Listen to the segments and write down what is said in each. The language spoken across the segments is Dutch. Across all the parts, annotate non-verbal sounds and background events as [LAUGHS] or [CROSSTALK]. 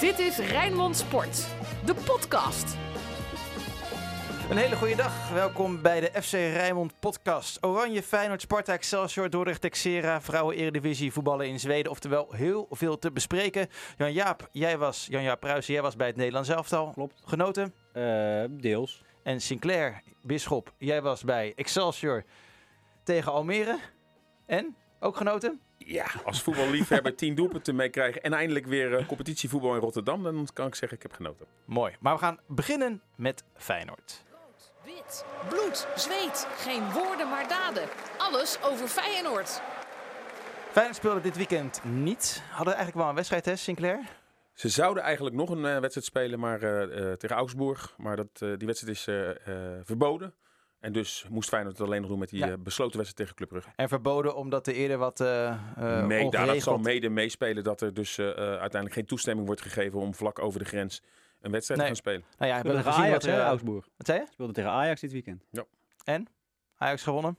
Dit is Rijnmond Sport, de podcast. Een hele goede dag. Welkom bij de FC Rijnmond podcast. Oranje, Feyenoord, Sparta, Excelsior, Dordrecht, Texera, Vrouwen Eredivisie, voetballen in Zweden. Oftewel heel veel te bespreken. Jan-Jaap, jij was, Jan-Jaap Pruisen, jij was bij het Nederlands elftal. Klopt. Genoten. Eh, deels. En Sinclair, Bisschop, jij was bij Excelsior tegen Almere. En? Ook genoten? Ja, als voetballiefhebber tien doelpunten meekrijgen en eindelijk weer eh, competitievoetbal in Rotterdam, dan kan ik zeggen ik heb genoten. Mooi. Maar we gaan beginnen met Feyenoord. Wit, bloed, zweet. Geen woorden maar daden. Alles over Feyenoord. Feyenoord speelde dit weekend niet. Hadden eigenlijk wel een wedstrijd, hè, Sinclair? Ze zouden eigenlijk nog een eh, wedstrijd spelen maar, eh, eh, tegen Augsburg, maar dat, die wedstrijd is eh, eh, verboden. En dus moest Feyenoord het alleen nog doen met die Ja. eh, besloten wedstrijd tegen Club Brugge. En verboden omdat er eerder wat eh eh, Mee, daar, dat zal mede meespelen dat er dus uiteindelijk geen toestemming wordt gegeven om vlak over de grens een wedstrijd Nee. te gaan spelen. Nou ja, we hebben tegen gezien Ajax, wat er... eh, Augsburg. Wat zei je? Speelde tegen Ajax dit weekend. En? Ajax gewonnen?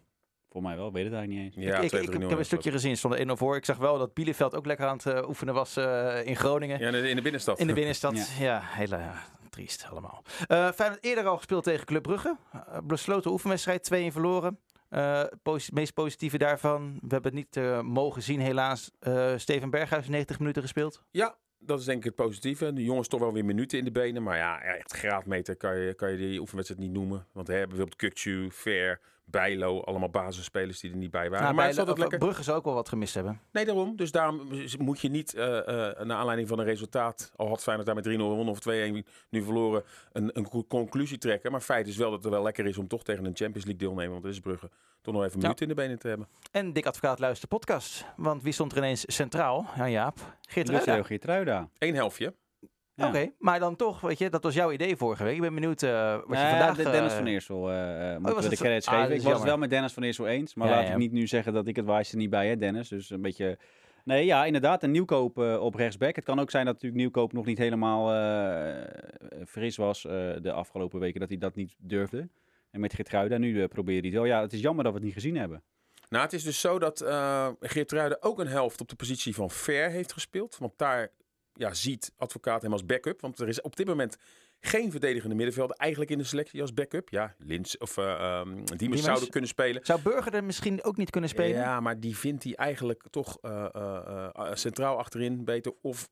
Voor mij wel, weet het eigenlijk niet eens. Ja, ik, ik, 2-3-0 ik, ik heb een stukje gezien, stond er 1-0 voor. Ik zag wel dat Bielefeld ook lekker aan het oefenen was eh, in Groningen. Ja, in de- in de binnenstad. In de [LAUGHS] binnenstad. Ja. Ja, heel eh, triest allemaal. Eh eerder al gespeeld tegen Club Brugge. Eh, besloten oefenwedstrijd, 2-1 verloren. Eh posi- meest positieve daarvan, we hebben het niet eh, mogen zien helaas. Eh, Steven Berghuis 90 minuten gespeeld. Ja, dat is denk ik het positieve. De jongens toch wel weer minuten in de benen. Maar ja, echt graadmeter kan je, kan je die oefenwedstrijd niet noemen. Want hebben bijvoorbeeld Kukcu, Ver, Bijlo. Allemaal basisspelers die er niet bij waren. Nou, maar bij het is altijd of, lekker. Brugge zou ook wel wat gemist hebben. Nee, daarom. Dus daarom moet je niet, eh eh naar aanleiding van een resultaat... al had Feyenoord daar met 3-0 gewonnen of 2-1 nu verloren... Een, een co- conclusie trekken. Maar feit is wel dat het wel lekker is om toch tegen een Champions League deelnemer... want dat is Brugge, toch nog even Ja. minuten in de benen te hebben. En Dick Advocaat luistert de podcast. Want wie stond er ineens centraal? Ja, Jaap. Geert Ruida. Geertruida. Eén helftje. Ja. Oké, maar dan toch, weet je, dat was jouw idee vorige week. Ik ben benieuwd eh, wat je Nou vandaag... de Dennis eh, van Eersel eh, eh, was moeten we de zo- credits Ah, geven. ik was het wel met Dennis van Eersel eens. Maar Ja, laat ja. ik niet nu zeggen dat ik het er niet bij, hè Dennis. Dus een beetje... Nee, ja, inderdaad, een nieuwkoop eh, op rechtsback. Het kan ook zijn dat natuurlijk nieuwkoop nog niet helemaal eh, fris was eh, de afgelopen weken. Dat hij dat niet durfde. En met Geertruida nu eh, probeerde hij het wel. Ja, het is jammer dat we het niet gezien hebben. Nou, het is dus zo dat eh Geert ook een helft op de positie van Ver heeft gespeeld. Want daar ja, ziet advocaat hem als backup. Want er is op dit moment geen verdedigende middenvelder eigenlijk in de selectie als backup. Ja, Lins of eh um, Diemers zouden kunnen spelen. Zou Burger er misschien ook niet kunnen spelen? Ja, maar die vindt hij eigenlijk toch eh, eh, centraal achterin beter. Of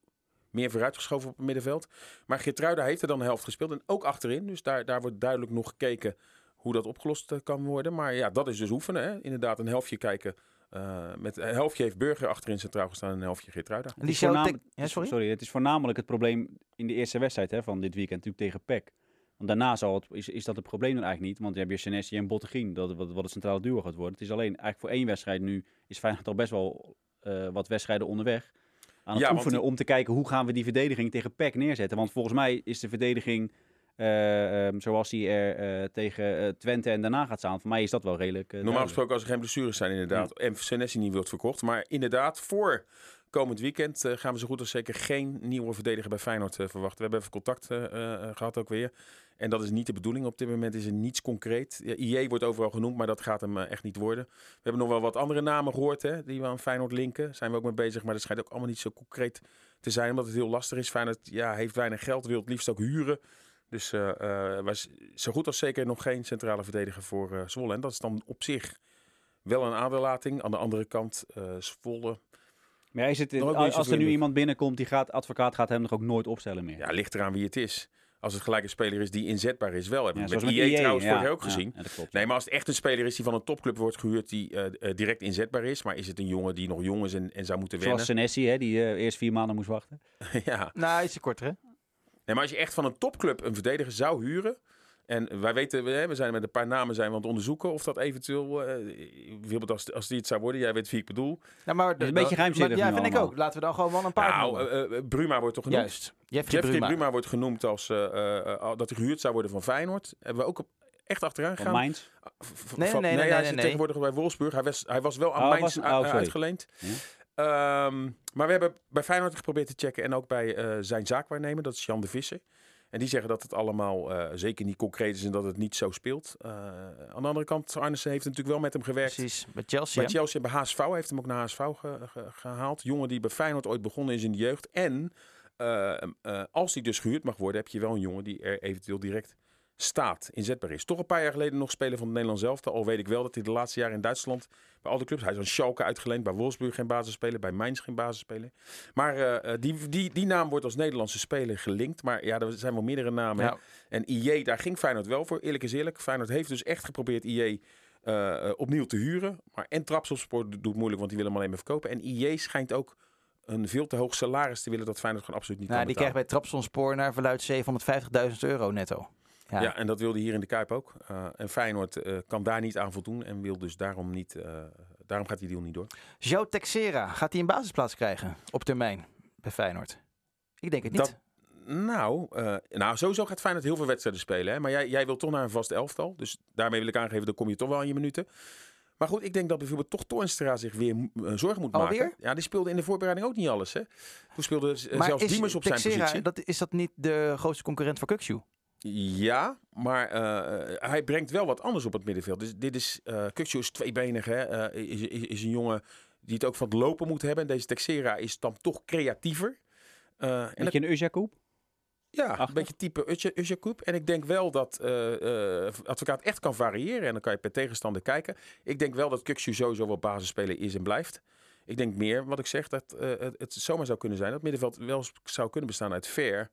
meer vooruitgeschoven op het middenveld. Maar Geertruida heeft er dan de helft gespeeld. En ook achterin. Dus daar, daar wordt duidelijk nog gekeken hoe dat opgelost kan worden. Maar ja, dat is dus oefenen. Hè? Inderdaad, een helftje kijken. Eh, met een helftje heeft Burger achterin centraal gestaan en een helftje Geertruida. Die is Ja, sorry? sorry, het is voornamelijk het probleem in de eerste wedstrijd hè, van dit weekend, natuurlijk tegen PEC. Want daarna zal het, is, is dat het probleem dan eigenlijk niet. Want je hebt je Senesi en Bottegien, dat, wat, wat het centrale duo gaat worden. Het is alleen eigenlijk voor één wedstrijd nu, is Feyenoord al best wel eh, wat wedstrijden onderweg. Aan het Ja, oefenen die- om te kijken hoe gaan we die verdediging tegen PEC neerzetten. Want volgens mij is de verdediging ehm, zoals die er eh, tegen eh, Twente en daarna gaat staan. Voor mij is dat wel redelijk Normaal duidelijk. gesproken als er geen blessures zijn inderdaad. En Senesi niet wordt verkocht. Maar inderdaad, voor komend weekend gaan we zo goed als zeker geen nieuwe verdediger bij Feyenoord verwachten. We hebben even contact eh, eh, gehad ook weer. En dat is niet de bedoeling. Op dit moment is er niets concreet. IE wordt overal genoemd, maar dat gaat hem echt niet worden. We hebben nog wel wat andere namen gehoord hè, die we aan Feyenoord linken. Zijn we ook mee bezig, maar dat schijnt ook allemaal niet zo concreet te zijn. Omdat het heel lastig is. Feyenoord ja, heeft weinig geld, wil het liefst ook huren. Dus eh eh, was zo goed als zeker nog geen centrale verdediger voor eh, Zwolle. En dat is dan op zich wel een aderlating. Aan de andere kant, eh Zwolle, Maar is niet zo als er nu iemand binnenkomt, die gaat, advocaat gaat hem nog ook nooit opstellen meer. ja, ligt eraan wie het is. Als het gelijk een speler is die inzetbaar is, wel. Hebben Ja, we met zoals IE, EA, trouwens ja. vorig jaar ook Ja, gezien. ja, dat klopt. Nee, maar als het echt een speler is die van een topclub wordt gehuurd, die direct inzetbaar is. Maar is het een jongen die nog jong is en, en zou moeten Zoals wennen? Senesi, hè, die eh, eerst vier maanden moest wachten. [LAUGHS] ja. Nou, ietsje korter, hè? Maar als je echt van een topclub een verdediger zou huren. En wij weten, we, zijn met een paar namen zijn we aan het onderzoeken of dat eventueel, eh, bijvoorbeeld als, als die het zou worden, jij weet wie ik bedoel. Nou, maar, is een beetje geheimzinnig Ja, vind ik ook. Laten we dan gewoon wel een paar Nou, eh, eh, Bruma wordt toch genoemd? Juist. Jeffrey, Bruma. Wordt genoemd als dat hij gehuurd zou worden van Feyenoord. Hebben we ook op, echt achteraan gegaan. Mainz. Nee, nee, nee, hij nee, nee, nee. tegenwoordig bij Wolfsburg. Hij was, hij was wel aan Oh, Mainz oh, uitgeleend. Ehm, maar we hebben bij Feyenoord geprobeerd te checken. En ook bij eh, zijn zaakwaarnemer, dat is Jan de Visser. En die zeggen dat het allemaal eh, zeker niet concreet is en dat het niet zo speelt. Eh, aan de andere kant, Arnissen heeft natuurlijk wel met hem gewerkt. Precies, bij Chelsea. Bij? Chelsea bij HSV heeft hem ook naar HSV ge- ge- gehaald. Jongen die bij Feyenoord ooit begonnen is in de jeugd. En als die dus gehuurd mag worden, heb je wel een jongen die er eventueel direct staat, inzetbaar is. Toch een paar jaar geleden nog speler van het Nederlands elftal. Al weet ik wel dat hij de laatste jaren in Duitsland bij al de clubs... Hij is aan Schalke uitgeleend, bij Wolfsburg geen basisspeler, bij Mainz geen basisspeler. Maar eh, eh, die, die, die naam wordt als Nederlandse speler gelinkt. Maar ja, er zijn wel meerdere namen. Ja. En IE, daar ging Feyenoord wel voor, eerlijk is eerlijk. Feyenoord heeft dus echt geprobeerd IE eh, opnieuw te huren. Maar en Trapsopsport doet moeilijk, want die willen hem alleen maar verkopen. En IE schijnt ook een veel te hoog salaris te willen dat Feyenoord gewoon absoluut niet Nou, kan die betalen. krijgt bij Trapsonspoor naar verluid 750.000 euro netto. Ja. Ja. en dat wilde hier in de Kuip ook. Eh, en Feyenoord eh, kan daar niet aan voldoen en wil dus daarom niet. eh, daarom gaat die deal niet door. Joe Texera, gaat hij een basisplaats krijgen op termijn bij Feyenoord? Ik denk het niet. Dat- Nou, nou, sowieso gaat Feyenoord heel veel wedstrijden spelen. Hè? Maar jij, jij wil toch naar een vast elftal. Dus daarmee wil ik aangeven, dan kom je toch wel aan je minuten. Maar goed, ik denk dat bijvoorbeeld toch Toornstra zich weer eh, zorgen moet Alweer? maken. Ja, die speelde in de voorbereiding ook niet alles. Hè? Toen speelde zelfs Diemers op zijn positie. Dat, is dat niet de grootste concurrent voor Kukshu? Ja, maar eh, hij brengt wel wat anders op het middenveld. Dus dit is, eh Kukçu is tweebenig, hè? eh, is, is, is een jongen die het ook van het lopen moet hebben. Deze Texera is dan toch creatiever. Eh, en En dat- je een Ujakoub? ja, Achter? een beetje type Usjakoub. En ik denk wel dat eh, eh, advocaat echt kan variëren. En dan kan je per tegenstander kijken. Ik denk wel dat Kukçu sowieso wel basisspeler is en blijft. Ik denk meer, wat ik zeg, dat eh, het, het zomaar zou kunnen zijn. Dat het middenveld wel zou kunnen bestaan uit Ver,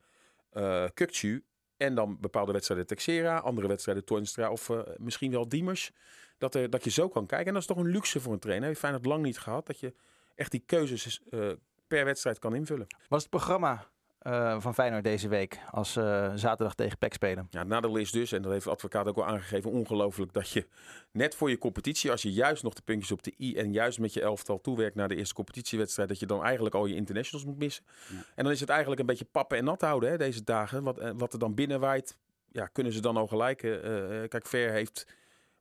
eh Kukçu en dan bepaalde wedstrijden Texera, andere wedstrijden Toornstra of eh, misschien wel Diemers. Dat, er, dat je zo kan kijken. En dat is toch een luxe voor een trainer. Heeft Feyenoord lang niet gehad. Dat je echt die keuzes eh, per wedstrijd kan invullen. Wat is het programma eh, van Feyenoord deze week als eh, zaterdag tegen PEC spelen? Ja, het nadeel is dus, en dat heeft de advocaat ook al aangegeven, ongelooflijk dat je net voor je competitie, als je juist nog de puntjes op de i en juist met je elftal toewerkt naar de eerste competitiewedstrijd, dat je dan eigenlijk al je internationals moet missen. Ja. En dan is het eigenlijk een beetje pappen en nat houden hè, deze dagen. Wat, eh, wat er dan binnenwaait, ja, kunnen ze dan al gelijk. kijk, Ver heeft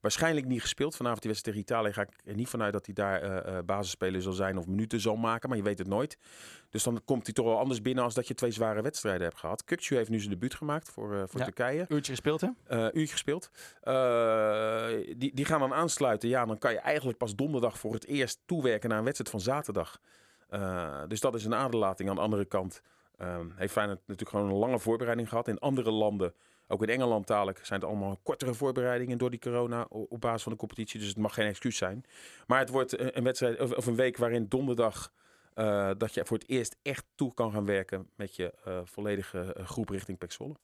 waarschijnlijk niet gespeeld. Vanavond die wedstrijd tegen Italië ga ik er niet vanuit dat hij daar eh eh, basisspeler zal zijn of minuten zal maken, maar je weet het nooit. Dus dan komt hij toch wel anders binnen als dat je twee zware wedstrijden hebt gehad. Kukçu heeft nu zijn debuut gemaakt voor, eh, voor Ja. Turkije Uurtje gespeeld, hè? eh uurtje gespeeld. Die, die gaan dan aansluiten. Ja, dan kan je eigenlijk pas donderdag voor het eerst toewerken naar een wedstrijd van zaterdag. Dus dat is een aderlating. Aan de andere kant ehm, heeft Feyenoord natuurlijk gewoon een lange voorbereiding gehad. In andere landen, ook in Engeland dadelijk, zijn het allemaal kortere voorbereidingen door die corona op basis van de competitie. Dus het mag geen excuus zijn. Maar het wordt een wedstrijd of, een week waarin donderdag eh, dat je voor het eerst echt toe kan gaan werken met je eh, volledige eh, groep richting Pek Zwolle.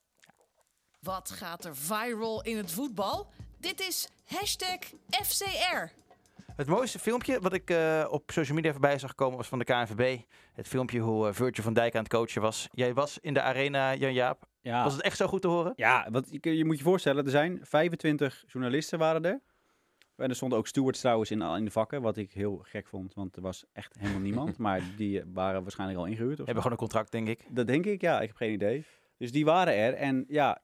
Wat gaat er viral in het voetbal? Dit is hashtag FCR. Het mooiste filmpje wat ik eh, op social media voorbij zag komen was van de KNVB. Het filmpje hoe Virgil van Dijk aan het coachen was. Jij was in de arena, Jan-Jaap. Ja. Was het echt zo goed te horen? Ja, want je, je moet je voorstellen, er zijn 25 journalisten waren er. En er stonden ook stewards trouwens in, in de vakken, wat ik heel gek vond, want er was echt helemaal niemand. [LAUGHS] maar die waren waarschijnlijk al ingehuurd. Of. Hebben gewoon een contract, denk ik. Dat denk ik, ja. Ik heb geen idee. Dus die waren er. En ja,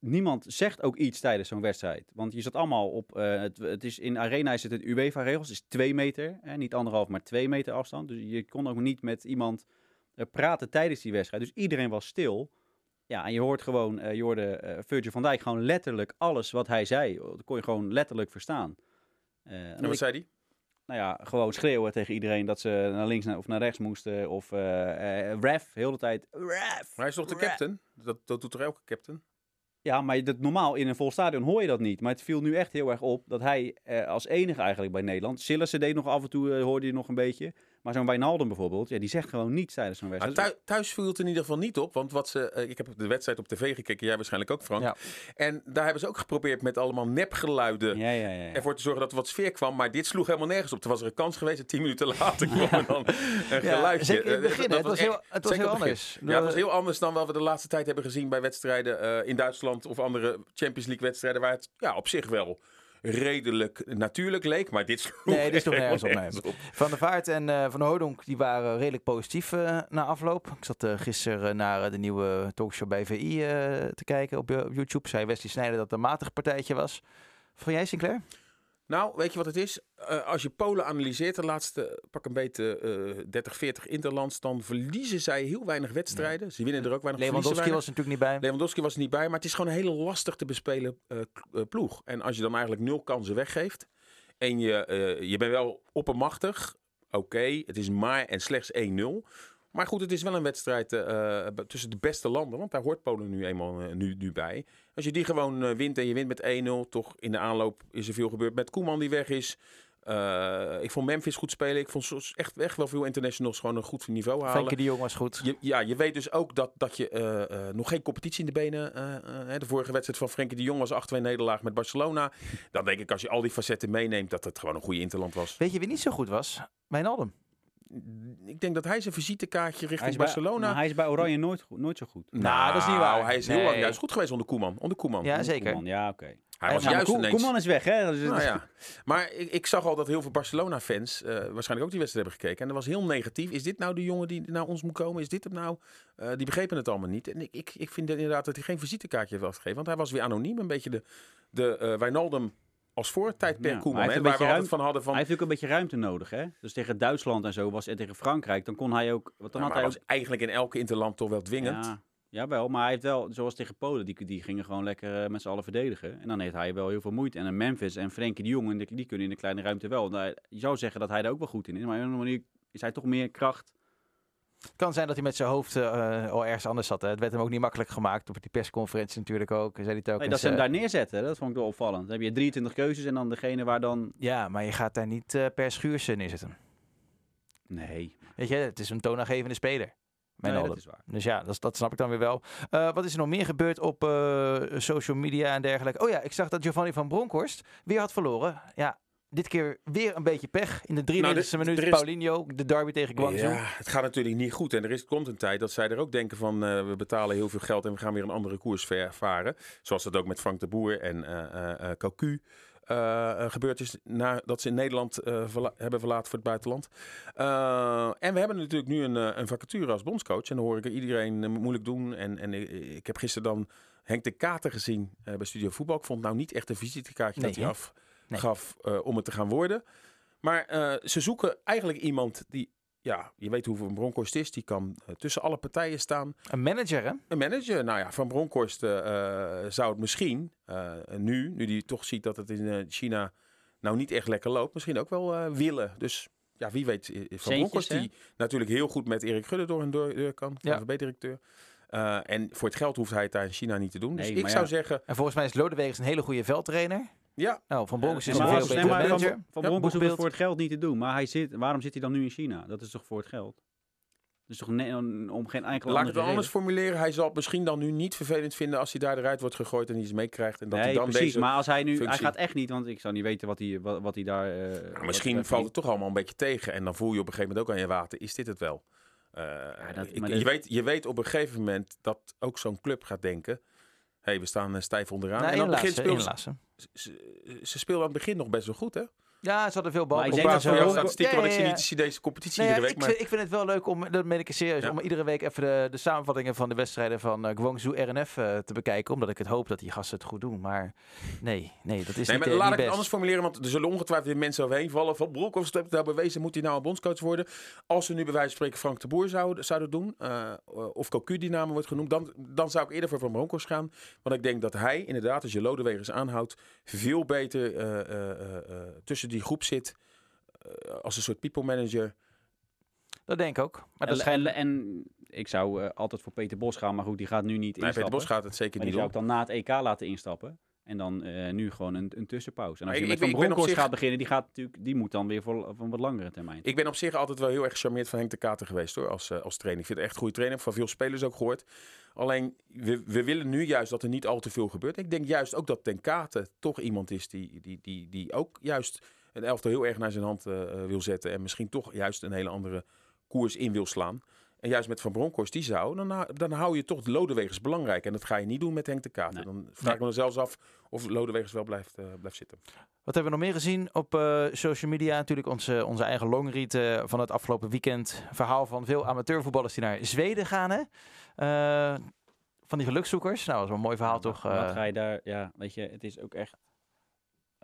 niemand zegt ook iets tijdens zo'n wedstrijd. Want je zat allemaal op... eh, het, het is, in Arena is het het UEFA-regels. Het is twee meter. Hè, niet anderhalf, maar twee meter afstand. Dus je kon ook niet met iemand eh, praten tijdens die wedstrijd. Dus iedereen was stil. Ja, en je hoort gewoon... eh je hoorde Virgil van Dijk gewoon letterlijk alles wat hij zei. Dat kon je gewoon letterlijk verstaan. En ik- wat zei hij? nou ja, gewoon schreeuwen tegen iedereen dat ze naar links of naar rechts moesten. Of ref, heel de tijd. Ref! Maar hij is toch de captain? Dat, dat doet toch elke captain? Ja, maar dat, normaal in een vol stadion hoor je dat niet. Maar het viel nu echt heel erg op dat hij eh, als enige eigenlijk bij Nederland... Sillissen deed nog af en toe, eh, hoorde je nog een beetje. Maar zo'n Wijnaldum bijvoorbeeld, ja, die zegt gewoon niets tijdens zo'n wedstrijd. thuis, thuis viel het in ieder geval niet op. Want wat ze, eh, ik heb de wedstrijd op tv gekeken, jij waarschijnlijk ook, Frank. Ja. En daar hebben ze ook geprobeerd met allemaal nepgeluiden Ja, ja, ja. ja. ervoor te zorgen dat er wat sfeer kwam. Maar dit sloeg helemaal nergens op. Er was er een kans geweest en tien minuten later [LAUGHS] kwam er dan een geluidje. zeker in het begin. dat was echt- heel, het was heel anders. Ja, het was heel anders dan wat we de laatste tijd hebben gezien bij wedstrijden eh, in Duitsland of andere Champions League wedstrijden. Waar het ja, op zich wel redelijk natuurlijk leek. Maar dit sloeg Nee, dit sloeg [LAUGHS] nergens op, nee. Van der Vaart en eh, Van Hoordonk die waren redelijk positief eh, na afloop. Ik zat eh, gisteren naar de nieuwe talkshow bij VI te kijken op, op YouTube. Zei Wesley Snijder dat het een matig partijtje was. Vond jij Sinclair? Nou, weet je wat het is? Eh, als je Polen analyseert, de laatste pak een beetje eh 30, 40 interlands, dan verliezen zij heel weinig wedstrijden. Ze winnen er ook weinig. Lewandowski was er natuurlijk niet bij. Lewandowski was er niet bij, maar het is gewoon een hele lastig te bespelen eh, eh, ploeg. En als je dan eigenlijk nul kansen weggeeft en je, je bent wel oppermachtig, oké, het is maar en slechts 1-0. Maar goed, het is wel een wedstrijd tussen de beste landen. Want daar hoort Polen nu eenmaal nu, nu bij. Als je die gewoon wint en je wint met 1-0. Toch in de aanloop is er veel gebeurd. Met Koeman die weg is. Eh, ik vond Memphis goed spelen. Ik vond echt, echt wel veel internationals gewoon een goed niveau halen. Frenkie de Jong was goed. Je, ja, je weet dus ook dat, dat je eh, eh, nog geen competitie in de benen... de vorige wedstrijd van Frenkie de Jong was 8-2 nederlaag met Barcelona. Dan denk ik als je al die facetten meeneemt... dat het gewoon een goede interland was. Weet je wie niet zo goed was? Wijnaldum. Ik denk dat hij zijn visitekaartje Hij richting Barcelona... maar hij is bij Oranje nooit, goed- nooit zo goed. Nou, dat is niet waar. Hij is heel lang juist goed geweest onder Koeman. Onder Koeman. Ja, zeker. Koeman, ja, oké. Hij was juist ineens... Koeman is weg, hè? Dus Nou ja. [LAUGHS] Maar ik, ik zag al dat heel veel Barcelona-fans eh, waarschijnlijk ook die wedstrijd hebben gekeken. En dat was heel negatief. Is dit nou de jongen die naar ons moet komen? Is dit hem nou? Eh, die begrepen het allemaal niet. En ik, ik, ik vind inderdaad dat hij geen visitekaartje heeft afgegeven. Want hij was weer anoniem. Een beetje de, de eh, Wijnaldum als voor tijdperk Ja, Koeman. Hè, waar een we altijd van hadden van... Hij heeft ook een beetje ruimte nodig, hè? Dus tegen Duitsland en zo was en tegen Frankrijk, dan kon hij ook. Want dan Ja, had maar hij was eigenlijk in elke interland toch wel ook. dwingend. Ja, jawel, maar hij heeft wel, zoals tegen Polen, die, die gingen gewoon lekker eh, met z'n allen verdedigen. En dan heeft hij wel heel veel moeite. En een Memphis en Frenkie de Jong, die, die kunnen in de kleine ruimte wel. Nou, je zou zeggen dat hij daar ook wel goed in is, maar op een manier is hij toch meer kracht. Het kan zijn dat hij met zijn hoofd eh, al ergens anders zat. Hè. Het werd hem ook niet makkelijk gemaakt. Op die persconferentie natuurlijk ook. Zei hij Nee, dat ze hem eh, daar neerzetten, dat vond ik wel opvallend. Dan heb je 23 keuzes en dan degene waar dan... Ja, maar je gaat daar niet eh, per schuurs neerzetten. Nee, Weet je, het is een toonaangevende speler. nee Wijnaldum. dat is waar. Dus ja, dat, dat snap ik dan weer wel. Eh, wat is er nog meer gebeurd op eh, social media en dergelijke? Oh ja, ik zag dat Giovanni van Bronckhorst weer had verloren. Ja, dit keer weer een beetje pech. In de 93e Nou, minuut is- Paulinho, de derby tegen Guangzhou. Ja, het gaat natuurlijk niet goed. En er is, komt een tijd dat zij er ook denken van... eh, we betalen heel veel geld en we gaan weer een andere koers varen. Zoals dat ook met Frank de Boer en eh, Cocu eh, gebeurd is... nadat ze in Nederland verla- hebben verlaten voor het buitenland. En we hebben natuurlijk nu een, een vacature als bondscoach. En dan hoor ik iedereen moeilijk doen. En, en ik, heb gisteren dan Henk de Kater gezien bij Studio Voetbal. Ik vond nou niet echt een visitekaartje Nee, dat hij afgaf eh, om het te gaan worden. Maar eh, ze zoeken eigenlijk iemand die ja, je weet hoeveel een Bronkhorst is. Die kan eh, tussen alle partijen staan. Een manager, hè? Een manager, nou ja, Van Bronkhorst zou het misschien nu, nu die toch ziet dat het in China nou niet echt lekker loopt, misschien ook wel willen. Dus ja, wie weet, Van Bronkhorst die natuurlijk heel goed met Erik Gudde door door, door kan, Ja. VB-directeur. En voor het geld hoeft hij het daar in China niet te doen. Dus Nee, ik maar zou ja. zeggen, En volgens mij is Lodewegers een hele goede veldtrainer. Ja, Nou, Van Bronckhorst is een veel manager. Van, van Ja, Bronckhorst hoeft het boekbeeld. voor het geld niet te doen. Maar hij zit, waarom zit hij dan nu in China? Dat is toch voor het geld? Dus toch ne- om geen enkele laat ik het anders reden. formuleren. Hij zal het misschien dan nu niet vervelend vinden als hij daar eruit wordt gegooid en iets meekrijgt. En dat hij Nee, dan precies. deze Maar als hij nu... Hij gaat echt niet, want ik zou niet weten wat hij, wat, wat hij daar... eh, Nou, misschien valt het toch allemaal een beetje tegen. En dan voel je op een gegeven moment ook aan je water. Is dit het wel? Eh, dat- ik- maar je, weet, je weet op een gegeven moment dat ook zo'n club gaat denken... hey, we staan eh, stijf onderaan. Nou, en aan het begin inlassen, speelden ze, inlassen. ze, ze speelden aan het begin nog best wel goed, hè? Ja, ze hadden veel Maar ik denk Op dat ze jouw ook- statistieken, Ja, want ik zie niet zie deze competitie Nee, iedere week. ik, Maar vind, ik vind het wel leuk om, dat meen ik serieus, Ja. om iedere week even de, de samenvattingen van de wedstrijden van eh, Guangzoo RNF eh, te bekijken. Omdat ik het hoop dat die gasten het goed doen. Maar nee, nee, dat is Nee, niet, maar eh, laat niet ik het anders formuleren, want er zullen ongetwijfeld weer mensen overheen vallen. Van Broekhoff heeft daar bewezen, moet hij nou een bondscoach worden? Als ze nu bij wijze van spreken Frank de Boer zouden, zouden doen, eh, of Cocu die namen wordt genoemd, dan, dan zou ik eerder voor Van Bronckhorst gaan. Want ik denk dat hij inderdaad, als je Lodewegers aanhoudt, veel beter eh, eh, eh, eh, tussen die groep zit. eh, als een soort people manager. Dat denk ik ook. Maar dat en, schijnt... en, en ik zou eh, altijd voor Peter Bos gaan, maar goed, die gaat nu niet Nee, Peter instappen. Bos gaat het zeker niet die zou doen. ik dan na het EK laten instappen. En dan eh, nu gewoon een, een tussenpauze. En als je ik- met ik Van Bronckhorst zich- gaat beginnen, die, gaat natuurlijk, die moet dan weer voor, voor een wat langere termijn. Ik ben op zich altijd wel heel erg gecharmeerd van Henk de Kater geweest hoor, als, als trainer. Ik vind het echt een goede trainer. Van veel spelers ook gehoord. Alleen, we, we willen nu juist dat er niet al te veel gebeurt. Ik denk juist ook dat Ten Katen toch iemand is die, die, die, die ook juist een elftal heel erg naar zijn hand eh, eh, wil zetten. En misschien toch juist een hele andere koers in wil slaan. En juist met Van Bronckhorst, die zou, dan, hou- dan hou je toch de Lodewegers belangrijk. En dat ga je niet doen met Henk de Kater. Nee. Dan vraag ik me dan zelfs af of Lodewegers wel blijft, eh, blijft zitten. Wat hebben we nog meer gezien op eh, social media? Natuurlijk onze, onze eigen longread eh, van het afgelopen weekend. Verhaal van veel amateurvoetballers die naar Zweden gaan. Hè? Eh, van die gelukzoekers. Nou, dat is wel een mooi verhaal toch? Wat ga je daar, ja, weet je, het is ook echt...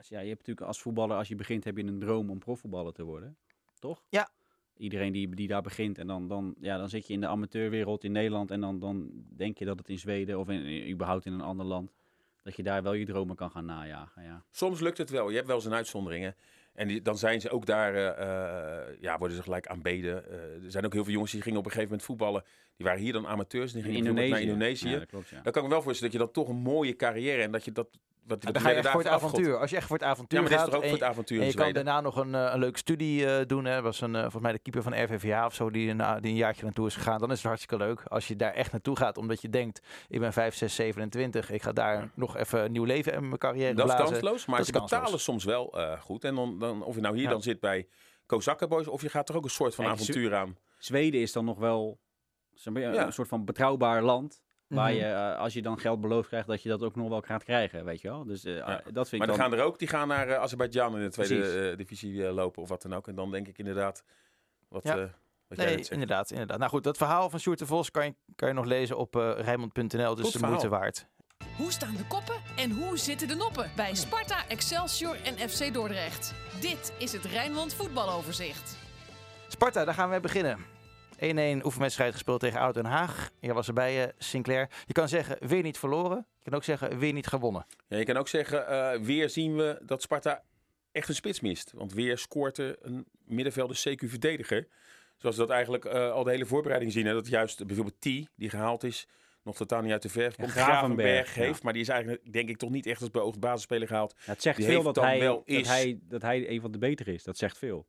Als, ja, je hebt natuurlijk als voetballer, als je begint, heb je een droom om profvoetballer te worden. Toch? Ja. Iedereen die, die daar begint en dan, dan, ja, dan zit je in de amateurwereld in Nederland en dan, dan denk je dat het in Zweden of in, in- überhaupt in een ander land, dat je daar wel je dromen kan gaan najagen. Ja. Soms lukt het wel. Je hebt wel eens een uitzonderingen. En die, dan zijn ze ook daar, eh, eh, ja, worden ze gelijk aanbeden. Eh, er zijn ook heel veel jongens die gingen op een gegeven moment voetballen. Die waren hier dan amateurs en die In gingen naar Indonesië. Indonesië. Ja, dat klopt, ja. Dan kan ik me wel voorstellen dat je dan toch een mooie carrière en dat je dat... Wat, Dan wat ga je die echt voor het avontuur. Als je echt voor het avontuur Ja, maar dit is toch ook en voor het je- avontuur en je kan Zweden. daarna nog een, eh, een leuke studie eh, doen. Hè. was een, eh, volgens mij de keeper van RVVH of zo die, een- die een jaartje naartoe is gegaan. Dan is het hartstikke leuk. Als je daar echt naartoe gaat omdat je denkt, ik ben 5, 6, 27. Ik ga daar nog even een nieuw leven in mijn carrière Dat is blazen. kansloos, maar Dat ze is kansloos. betalen soms wel eh, goed. En dan, dan, of je nou hier Ja. dan zit bij Kozakken Boys, of je gaat er ook een soort van Kijk, avontuur aan. Zweden is dan nog wel maar, Ja. een soort van betrouwbaar land. Waar Mhm. je, eh, als je dan geld beloofd krijgt, dat je dat ook nog wel gaat krijgen, weet je wel. Dus eh, dat vind Maar ik dan dan... gaan er ook, die gaan naar eh, Azerbeidzjan in de tweede eh, divisie eh, lopen of wat dan ook. En dan denk ik inderdaad, wat, Ja. eh, wat jij Nee, zegt. inderdaad, inderdaad. Nou goed, dat verhaal van Sjoerd de Vos kan je, kan je nog lezen op eh Rijnmond.nl. Dus Goed de verhaal. moeite waard. Hoe staan de koppen en hoe zitten de noppen bij Sparta, Excelsior en FC Dordrecht? Dit is het Rijnmond voetbaloverzicht. Sparta, daar gaan we beginnen. 1-1 oefenwedstrijd gespeeld tegen Oud Den Haag. Jij was erbij, eh, Sinclair. Je kan zeggen, weer niet verloren. Je kan ook zeggen, weer niet gewonnen. Ja, je kan ook zeggen, eh, weer zien we dat Sparta echt een spits mist. Want weer scoort er een middenvelder CQ-verdediger. Zoals we dat eigenlijk eh, al de hele voorbereiding zien. Hè? Dat juist bijvoorbeeld T, die gehaald is, nog totaal niet uit de verf komt. Gravenberg, ja. heeft, maar die is eigenlijk denk ik toch niet echt als beoogd basisspeler gehaald. Ja, het zegt die veel dat hij, wel dat, is- hij, dat hij een van de betere is. Dat zegt veel?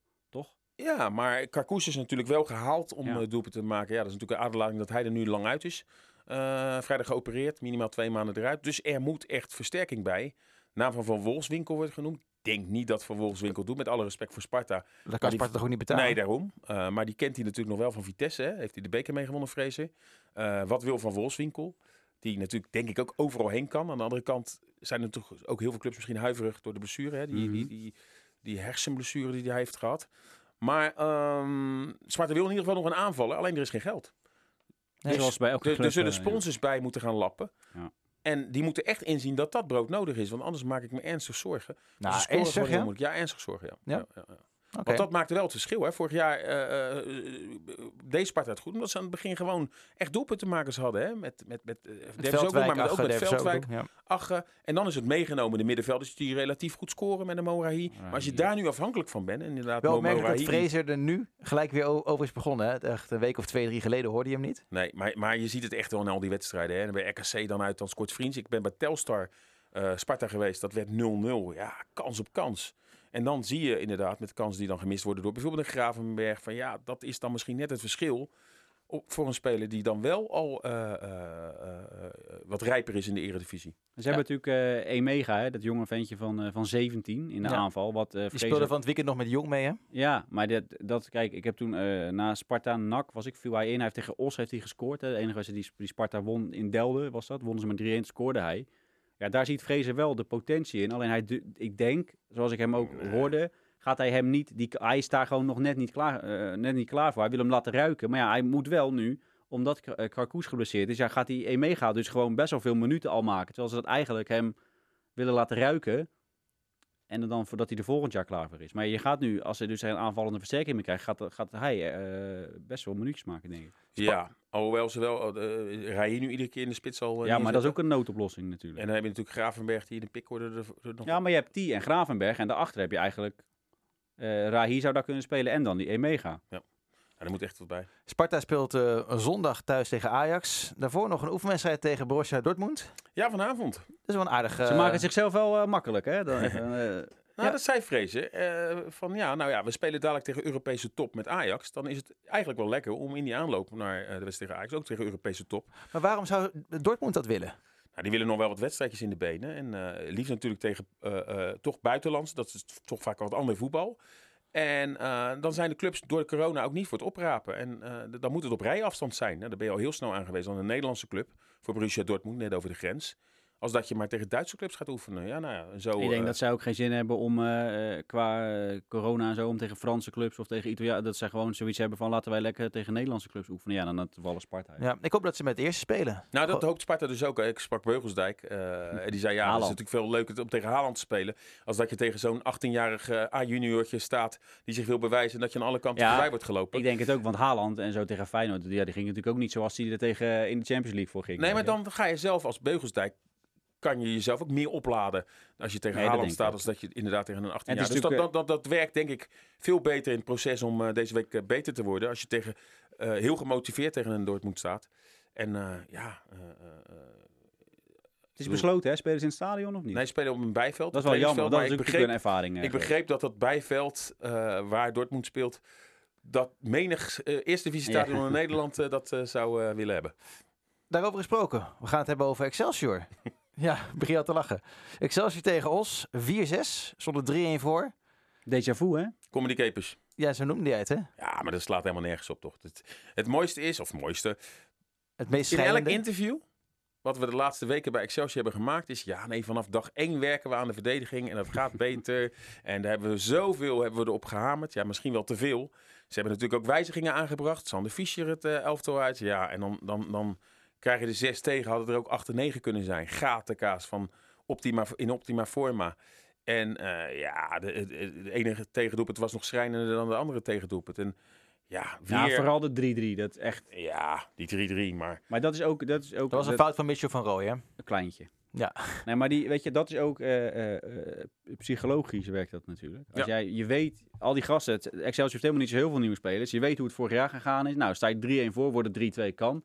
Ja, maar Karkoes is natuurlijk wel gehaald om Ja. doelpunt te maken. Ja, dat is natuurlijk een aderlating dat hij er nu lang uit is. Eh, vrijdag geopereerd, minimaal twee maanden eruit. Dus er moet echt versterking bij. Naam van Van Wolfswinkel wordt genoemd. Ik denk niet dat Van Wolfswinkel doet, met alle respect voor Sparta. Dat kan die- Sparta toch ook niet betalen? Nee, daarom. Eh, maar die kent hij natuurlijk nog wel van Vitesse. Hè? Heeft hij de beker meegewonnen, vrezen. Eh, wat wil Van Wolfswinkel? Die natuurlijk denk ik ook overal heen kan. Aan de andere kant zijn er toch ook heel veel clubs misschien huiverig door de blessure. Hè? Die, Mhm. die, die, die hersenblessure die hij heeft gehad. Maar ehm Sparta wil in ieder geval nog een aanvaller. Alleen er is geen geld. Nee, Zoals Dus bij elke Er, club, er zullen eh, ja. sponsors bij moeten gaan lappen. Ja. En die moeten echt inzien dat dat brood nodig is. Want anders maak ik me ernstig zorgen. Nou, Dus ernstig, moeilijk. Ja, ernstig zorgen, ja. Ja? ja, Want dat maakte wel het verschil. Hè. Vorig jaar eh, eh, deed Sparta het goed. Omdat ze aan het begin gewoon echt doelpuntenmakers hadden. Hè. Met, met, met Veldwijk, maar met, ook met ook Veldwijk, ja. En dan is het meegenomen de middenvelders die relatief goed scoren met een Morahi. Maar als je daar nu afhankelijk van bent, en inderdaad Wel opmerkelijk dat Fraser er nu gelijk weer over is begonnen. Hè? Echt een week of twee, drie geleden hoorde je hem niet. Nee, maar, maar je ziet het echt wel in al die wedstrijden. Hè. En bij RKC dan uit, dan scoort Vriends. Ik ben bij Telstar eh, Sparta geweest. Dat werd 0-0. Ja, kans op kans. En dan zie je inderdaad met kansen die dan gemist worden door bijvoorbeeld een Gravenberg. Van ja, dat is dan misschien net het verschil op, voor een speler die dan wel al eh, eh, eh, wat rijper is in de eredivisie. Ze hebben natuurlijk eh Emega, hè, dat jonge ventje van, eh, van 17 in de Ja. aanval. Wat, eh Die speelde van het weekend nog met Jong mee, hè? Ja, maar dat, dat, kijk, ik heb toen eh, na Sparta NAC was ik, viel hij in. Hij heeft tegen Os heeft hij gescoord. Hè. De enige wedstrijd die, die Sparta won in Delden was dat. Wonnen ze met 3-1, scoorde hij. Ja, daar ziet Fraser wel de potentie in. Alleen hij, ik denk, zoals ik hem ook hoorde, gaat hij hem niet, die, hij is daar gewoon nog net niet, klaar, eh, net niet klaar voor. Hij wil hem laten ruiken. Maar ja, hij moet wel nu, omdat Kra- eh, geblesseerd is, ja, gaat hij Emega dus gewoon best wel veel minuten al maken. Terwijl ze dat eigenlijk hem willen laten ruiken. En dan voordat hij er volgend jaar klaar voor is. Maar je gaat nu, als hij dus een aanvallende versterking meer krijgt, gaat, gaat hij eh, best wel minuutjes maken, denk ik. Ja, alhoewel ze wel uh, rijden nu iedere keer in de spits al. ja, maar dat is ook een noodoplossing natuurlijk. En dan heb je natuurlijk Gravenberg die in de pickorde er, er nog Ja, maar je hebt die en Gravenberg. En daarachter heb je eigenlijk... eh Rahi zou daar kunnen spelen en dan die Emega. Ja, er moet echt wat bij. Sparta speelt eh, zondag thuis tegen Ajax. Daarvoor nog een oefenwedstrijd tegen Borussia Dortmund. Ja, vanavond. Dat is wel een aardige... Ze maken het zichzelf wel eh, makkelijk, hè? Dan even, [LAUGHS] eh, Nou, Ja. dat zei Vrezen. eh, van ja, nou ja, we spelen dadelijk tegen Europese top met Ajax. Dan is het eigenlijk wel lekker om in die aanloop naar eh, de wedstrijd tegen Ajax, ook tegen Europese top. Maar waarom zou Dortmund dat willen? Nou, die willen nog wel wat wedstrijdjes in de benen. En eh, liefst natuurlijk tegen eh, eh, toch buitenlands. Dat is toch vaak wat ander voetbal. En eh, dan zijn de clubs door de corona ook niet voor het oprapen. En eh, dan moet het op rijafstand zijn. Daar ben je al heel snel aan een Nederlandse club. Voor Borussia Dortmund, net over de grens. Als dat je maar tegen Duitse clubs gaat oefenen. Ja, nou ja, zo, ik denk eh, dat zij ook geen zin hebben om eh, eh, qua corona en zo, om tegen Franse clubs of tegen Italië, dat zij gewoon zoiets hebben van laten wij lekker tegen Nederlandse clubs oefenen. Ja, dan het toevallig Sparta. Ja, ik hoop dat ze met het eerste spelen. Nou, dat hoopt Sparta dus ook. Ik sprak Beugelsdijk. eh, en die zei, ja, het is natuurlijk veel leuker om tegen Haaland te spelen. Als dat je tegen zo'n 18-jarig eh, A-juniortje staat die zich wil bewijzen. En dat je aan alle kanten Ja, voorbij wordt gelopen. Ik denk het ook, want Haaland en zo tegen Feyenoord, ja, die ging natuurlijk ook niet zoals hij er tegen in de Champions League voor ging. Nee, maar dan ga je zelf als Beugelsdijk... kan je jezelf ook meer opladen als je tegen Nee, Haaland ik staat, als dat je inderdaad tegen een 18 En jaar. Dus dat, dat, dat, dat werkt denk ik veel beter in het proces om eh, deze week eh, beter te worden. Als je tegen eh, heel gemotiveerd tegen een Dortmund staat. En eh, ja, eh, eh, eh, Het is besloten, hè? Spelen ze in het stadion of niet? nee, spelen op een bijveld. dat is wel jammer, want dat is natuurlijk maar een ervaring. ik begreep, ik begreep dat dat bijveld eh, waar Dortmund speelt, dat menig eerste divisie stadion Ja. in Nederland dat zou willen hebben. Daarover gesproken. We gaan het hebben over Excelsior. [LAUGHS] ja, begin al te lachen. Excelsior tegen Os. 4-6. Zonder 3-1 voor. Déjà vu, hè? Comedy Capers. Ja, zo noemde hij het, hè? Ja, maar dat slaat helemaal nergens op, toch? Het, het mooiste is, of het mooiste, Het meest in elk interview wat we de laatste weken bij Excelsior hebben gemaakt, is ja, nee, vanaf dag één werken we aan de verdediging en dat gaat [LAUGHS] beter. en daar hebben we zoveel hebben we erop gehamerd. Ja, misschien wel te veel. Ze hebben natuurlijk ook wijzigingen aangebracht. Sander Fischer het eh, elftal uit. Ja, en dan, dan, dan krijg je de zes tegen. Hadden er ook acht en negen kunnen zijn. Gatenkaas van optima, in optima forma. En eh, ja, de, de, de enige tegendoelpunt was nog schrijnender dan de andere tegendoelpunt. En ja, weer... Ja, vooral de 3-3. Dat is echt... Ja, die 3-3, maar... Maar dat is ook, dat is ook Dat was een dat- fout van Mitchell van Rooij, hè? een kleintje. Ja. Nee, maar die, weet je, dat is ook eh, eh, eh, psychologisch werkt dat natuurlijk. Als Ja. jij, je weet, al die gasten, het- Excelsior heeft helemaal niet zo heel veel nieuwe spelers. Je weet hoe het vorig jaar gegaan is. Nou, sta je 3-1 voor, wordt het 3-2 kan.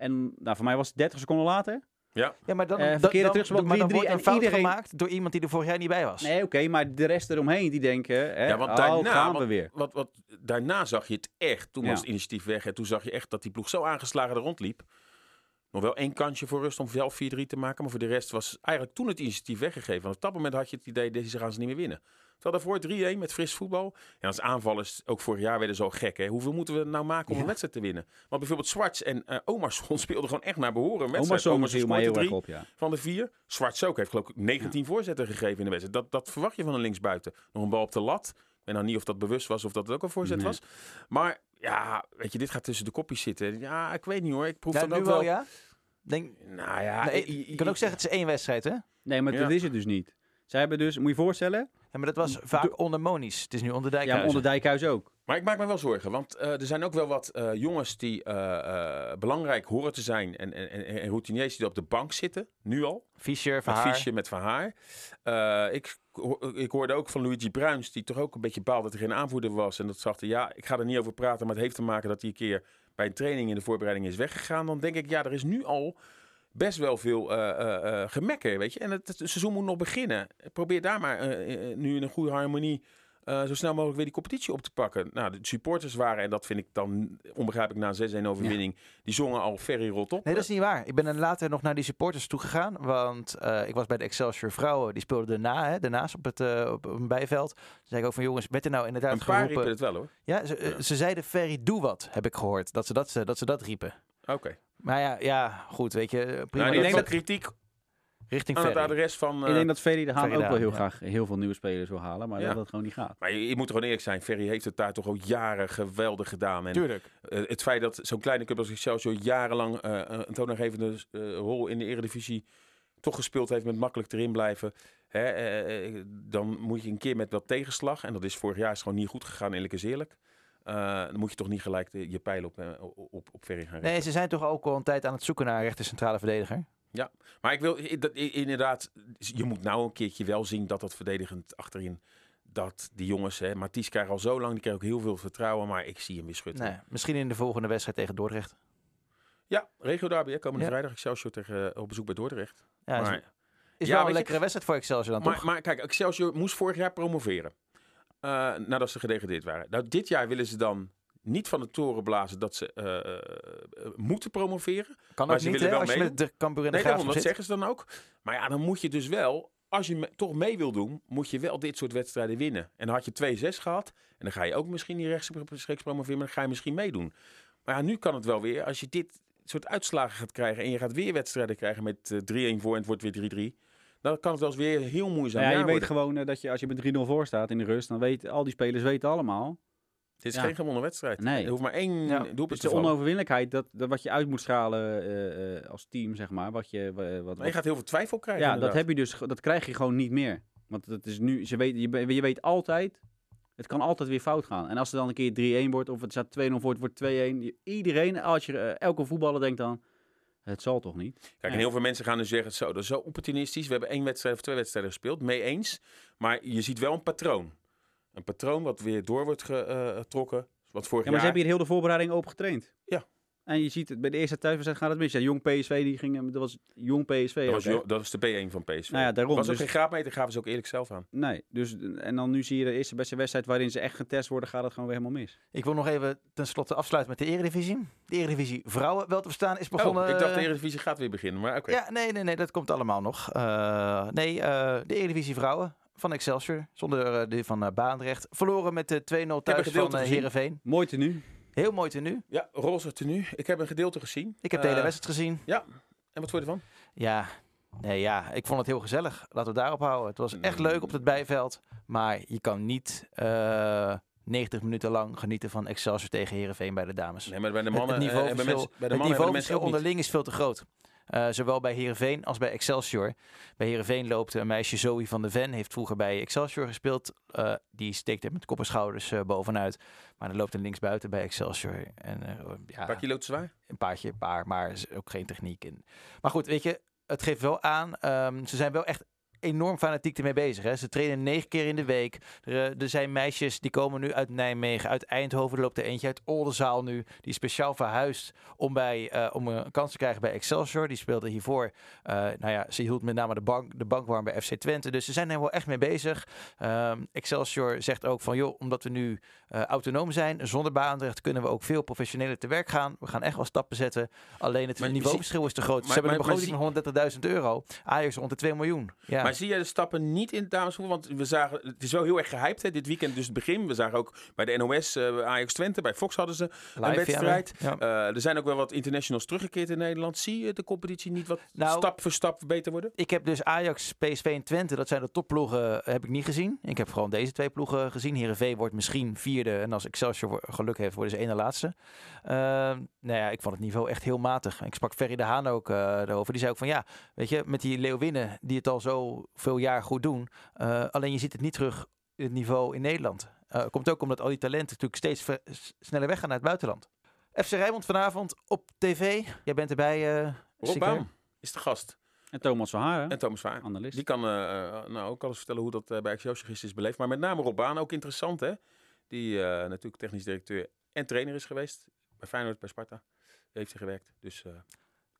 En nou, voor mij was het 30 seconden later. Ja, maar dan, dan, verkeerde dan, maar dan 3-3 wordt er een en fout iedereen- gemaakt door iemand die er vorig jaar niet bij was. Nee, oké, maar de rest eromheen die denken, hè, Ja, want oh, daarna, gaan we weer. Wat, wat, daarna zag je het echt. Toen Ja. was het initiatief weg. En toen zag je echt dat die ploeg zo aangeslagen er rondliep. Nog wel één kansje voor rust om zelf 4-3 te maken. Maar voor de rest was eigenlijk toen het initiatief weggegeven. Want op dat moment had je het idee, deze gaan ze niet meer winnen. Terwijl daarvoor 3-1 met fris voetbal. En als aanvallers, ook vorig jaar werden zo gek. Hè? Hoeveel moeten we nou maken om Ja. een wedstrijd te winnen? Want bijvoorbeeld Zwarts en eh Omarsson [LAUGHS] speelden gewoon echt naar behoren. Een wedstrijd. Oma Omarsson viel mij heel erg op, ja. van de vier. Zwarts ook. Heeft geloof ik 19 voorzetten gegeven in de wedstrijd. Dat, dat verwacht je van een linksbuiten. Nog een bal op de lat. Ik weet nou niet of dat bewust was of dat het ook een voorzet Nee. was. Maar ja, weet je, dit gaat tussen de kopjes zitten. Ja, ik weet niet hoor. Ik proef Ja, nu ook wel, wel... ja? Denk, Nou ja, nee, kan ook zeggen, het is één wedstrijd, hè? Nee, maar Ja. dat is het dus niet. Zij hebben dus, moet je je voorstellen, Ja, maar dat was vaak onder Monies. Het is nu onder ja, Dijkhuizen. onder Dijkhuis ook. Maar ik maak me wel zorgen, want eh, er zijn ook wel wat eh, jongens die eh, eh, belangrijk horen te zijn en, en, en, en routiniers die op de bank zitten, nu al. Fischer, Van Haar. Fiesje, met Van Haar. Eh, ik, ik hoorde ook van Luigi Bruins, die toch ook een beetje baalde dat er geen aanvoerder was. En dat zag hij, ja, ik ga er niet over praten, maar het heeft te maken dat hij een keer bij een training in de voorbereiding is weggegaan. Dan denk ik, ja, er is nu al best wel veel eh eh, eh, gemekker, weet je. En het, het seizoen moet nog beginnen. Probeer daar maar nu in een goede harmonie zo snel mogelijk weer die competitie op te pakken. Nou, de supporters waren, en dat vind ik dan onbegrijpelijk na een 6-1 overwinning, die zongen al Ferry rot op. Nee, dat is niet waar. Ik ben er later nog naar die supporters toegegaan. Want ik was bij de Excelsior vrouwen. Die speelden daarna, hè, daarnaast op het uh, op een bijveld. Toen zei ik ook van jongens, werd er nou inderdaad een paar geroepen... riepen het wel hoor. Ja, ze, ze zeiden Ferry, doe wat, heb ik gehoord. Dat ze dat, dat, ze dat riepen. Oké. Maar ja, ja, goed, weet je. Prima Nou, ik denk dat kritiek richting aan het Ferry. adres van... ik eh, denk dat Ferry de Haan Ferry ook wel heel ja. graag heel veel nieuwe spelers wil halen, maar Ja. dat dat gewoon niet gaat. Maar je, je moet er gewoon eerlijk zijn. Ferry heeft het daar toch al jaren geweldig gedaan. En Tuurlijk. eh, het feit dat zo'n kleine club als Excelsior jarenlang eh, een toonaangevende eh, rol in de Eredivisie toch gespeeld heeft met makkelijk erin blijven. Hè, eh, eh, dan moet je een keer met wat tegenslag. En dat is vorig jaar is gewoon niet goed gegaan, eerlijk is eerlijk. Eh, dan moet je toch niet gelijk de- je pijl op, eh, op, op Ferry gaan richten. Nee, ze zijn toch ook al een tijd aan het zoeken naar een rechter centrale verdediger. Maar ik wil dat, inderdaad, je moet nou een keertje wel zien dat dat verdedigend achterin, dat die jongens, hè, Mathies krijgt al zo lang, die krijgt ook heel veel vertrouwen, maar ik zie hem weer schutten. Nee, misschien in de volgende wedstrijd tegen Dordrecht. Ja, regio derby, komende Ja. vrijdag Excelsior tegen, eh, op bezoek bij Dordrecht. Ja, is, maar, is ja, wel een je- lekkere wedstrijd voor Excelsior dan maar, toch? maar kijk, Excelsior moest vorig jaar promoveren, eh, nadat ze gedegradeerd waren. Nou, dit jaar willen ze dan niet van de toren blazen dat ze eh, eh, moeten promoveren. kan maar ook ze niet, willen hè, wel als je de Cambuur en de Nee, daarom, dat zit. zeggen ze dan ook. Maar ja, dan moet je dus wel, als je me- toch mee wil doen, moet je wel dit soort wedstrijden winnen. En dan had je 2-6 gehad. En dan ga je ook misschien niet rechtstreeks promoveren, maar dan ga je misschien meedoen. Maar ja, nu kan het wel weer. Als je dit soort uitslagen gaat krijgen en je gaat weer wedstrijden krijgen met eh, 3-1 voor en het wordt weer 3-3. Dan kan het wel eens weer heel moeizaam Nou ja, je weet worden. gewoon eh, dat je als je met 3-0 voor staat in de rust, dan weten al die spelers weten allemaal. Dit is Ja. geen gewonnen wedstrijd. Nee. Er hoeft maar één Ja. doelpunt Dus te de vallen. onoverwinnelijkheid, dat, dat wat je uit moet stralen eh, eh, als team, zeg maar. Wat je, wat, Maar je gaat heel veel twijfel krijgen. ja, dat, heb je dus, dat krijg je gewoon niet meer. Want dat is nu, ze weet, je, je weet altijd, het kan altijd weer fout gaan. En als er dan een keer 3-1 wordt, of het staat 2-0 voor, het wordt 2-1. je- Iedereen, als je, elke voetballer denkt dan, Het zal toch niet? Kijk, Ja. en heel veel mensen gaan nu zeggen, zo, dat is zo opportunistisch. We hebben één wedstrijd of twee wedstrijden gespeeld, mee eens. Maar je ziet wel een patroon. Een patroon wat weer door wordt eh, getrokken. Wat vorig Ja, maar ze hebben hier heel de voorbereiding open getraind. Ja. En je ziet het bij de eerste thuiswedstrijd gaat het mis. Ja, jong PSV, die ging, dat was jong PSV. dat, ook, was, dat was de B1 van PSV. Nou ja, daarom. was ook Dus- geen graadmeter, gaven ze ook eerlijk zelf aan. Nee, dus, en dan nu zie je de eerste beste wedstrijd waarin ze echt getest worden, gaat het gewoon weer helemaal mis. Ik wil nog even tenslotte afsluiten met de Eredivisie. De Eredivisie vrouwen wel te verstaan is begonnen. oh, ik dacht de eh, Eredivisie gaat weer beginnen, maar oké. Ja, nee, nee, nee, dat komt allemaal nog. Eh, nee, eh, de Eredivisie vrouwen van Excelsior, zonder eh, de van eh Baandrecht. Verloren met de 2-0 een thuis van eh, gezien. Heerenveen. Mooi tenue. Heel mooi tenue. Ja, roze tenue. Ik heb een gedeelte gezien. Ik heb de hele Eh, wedstrijd gezien. Ja, en wat vond je ervan? Ja, nee, ja, ik vond het heel gezellig. Laten we het daarop houden. Het was echt Mm. leuk op het bijveld. Maar je kan niet eh 90 minuten lang genieten van Excelsior tegen Heerenveen bij de dames. Nee, maar bij de Het- mannen... het eh, niveauverschil, mensen- bij de het mannen hebben de niveauverschil mensen onderling is veel te groot. Eh, zowel bij Heerenveen als bij Excelsior. Bij Heerenveen loopt een meisje Zoe van de Ven. Heeft vroeger bij Excelsior gespeeld. Eh, die steekt er met kop en schouders eh, bovenuit. Maar er loopt een linksbuiten bij Excelsior. En, eh, ja, Een paar kilo te zwaar? een paardje, paar, maar is ook geen techniek in. Maar goed, weet je, het geeft wel aan. ehm, ze zijn wel echt enorm fanatiek ermee bezig. Hè. Ze trainen negen keer in de week. Er, eh, er zijn meisjes die komen nu uit Nijmegen, uit Eindhoven. Er loopt er eentje uit Oldenzaal nu. Die is speciaal verhuisd om, bij, eh, om een kans te krijgen bij Excelsior. Die speelde hiervoor. eh, nou ja, ze hield met name de bank, de bank warm bij FC Twente. Dus ze zijn er wel echt mee bezig. Ehm, Excelsior zegt ook van, joh, omdat we nu autonoom zijn, zonder baanrecht, kunnen we ook veel professioneler te werk gaan. We gaan echt wel stappen zetten. Alleen het Maar niveauverschil is te groot. maar- ze hebben maar- een begroting van 130.000 euro. Ajax rond de 2 miljoen. Ja. Maar zie jij de stappen niet in het damesvoetbal? Want we zagen, het is wel heel erg gehyped hè, dit weekend, dus het begin. We zagen ook bij de NOS, eh, Ajax Twente, bij Fox hadden ze Live, een wedstrijd. ja. Eh, er zijn ook wel wat internationals teruggekeerd in Nederland. Zie je de competitie niet wat Nou, stap voor stap beter worden? Ik heb dus Ajax, PSV en Twente, dat zijn de topploegen, heb ik niet gezien. Ik heb gewoon deze twee ploegen gezien. Heerenveen wordt misschien vierde en als Excelsior geluk heeft, worden ze ene laatste. Nou ja, ik vond het niveau echt heel matig. Ik sprak Ferry de Haan ook eh, daarover. Die zei ook van ja, weet je, met die Leeuwinnen die het al zo veel jaar goed doen. eh, alleen je ziet het niet terug in het niveau in Nederland. Eh, komt ook omdat al die talenten natuurlijk steeds sneller weggaan naar het buitenland. FC Rijnmond vanavond op tv. Jij bent erbij, eh Rob? Baum is de gast. En Thomas van Haren, En Thomas analist. Die kan nou ook alles vertellen hoe dat bij Excelsior gisteren is beleefd. Maar met name Rob Baan, ook interessant hè. Die eh, natuurlijk technisch directeur en trainer is geweest. Bij Feyenoord, bij Sparta heeft hij gewerkt. Dus eh,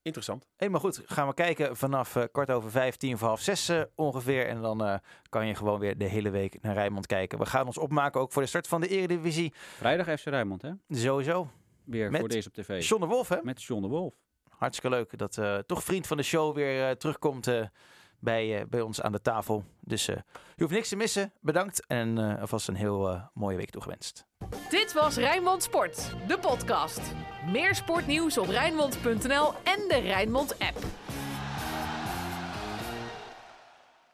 interessant. Helemaal goed. Gaan we kijken vanaf eh, kwart over vijf, tien voor half zes eh, ongeveer. En dan eh, kan je gewoon weer de hele week naar Rijnmond kijken. We gaan ons opmaken ook voor de start van de Eredivisie. Vrijdag FC Rijnmond, hè? Sowieso. Weer Met voor deze op tv. John de Wolf, hè? Met John de Wolf. Hartstikke leuk dat eh, toch vriend van de show weer eh, terugkomt eh, bij, eh, bij ons aan de tafel. Dus eh, je hoeft niks te missen. Bedankt en eh, alvast een heel mooie week toegewenst. Dit was Rijnmond Sport, de podcast. Meer sportnieuws op Rijnmond.nl en de Rijnmond app.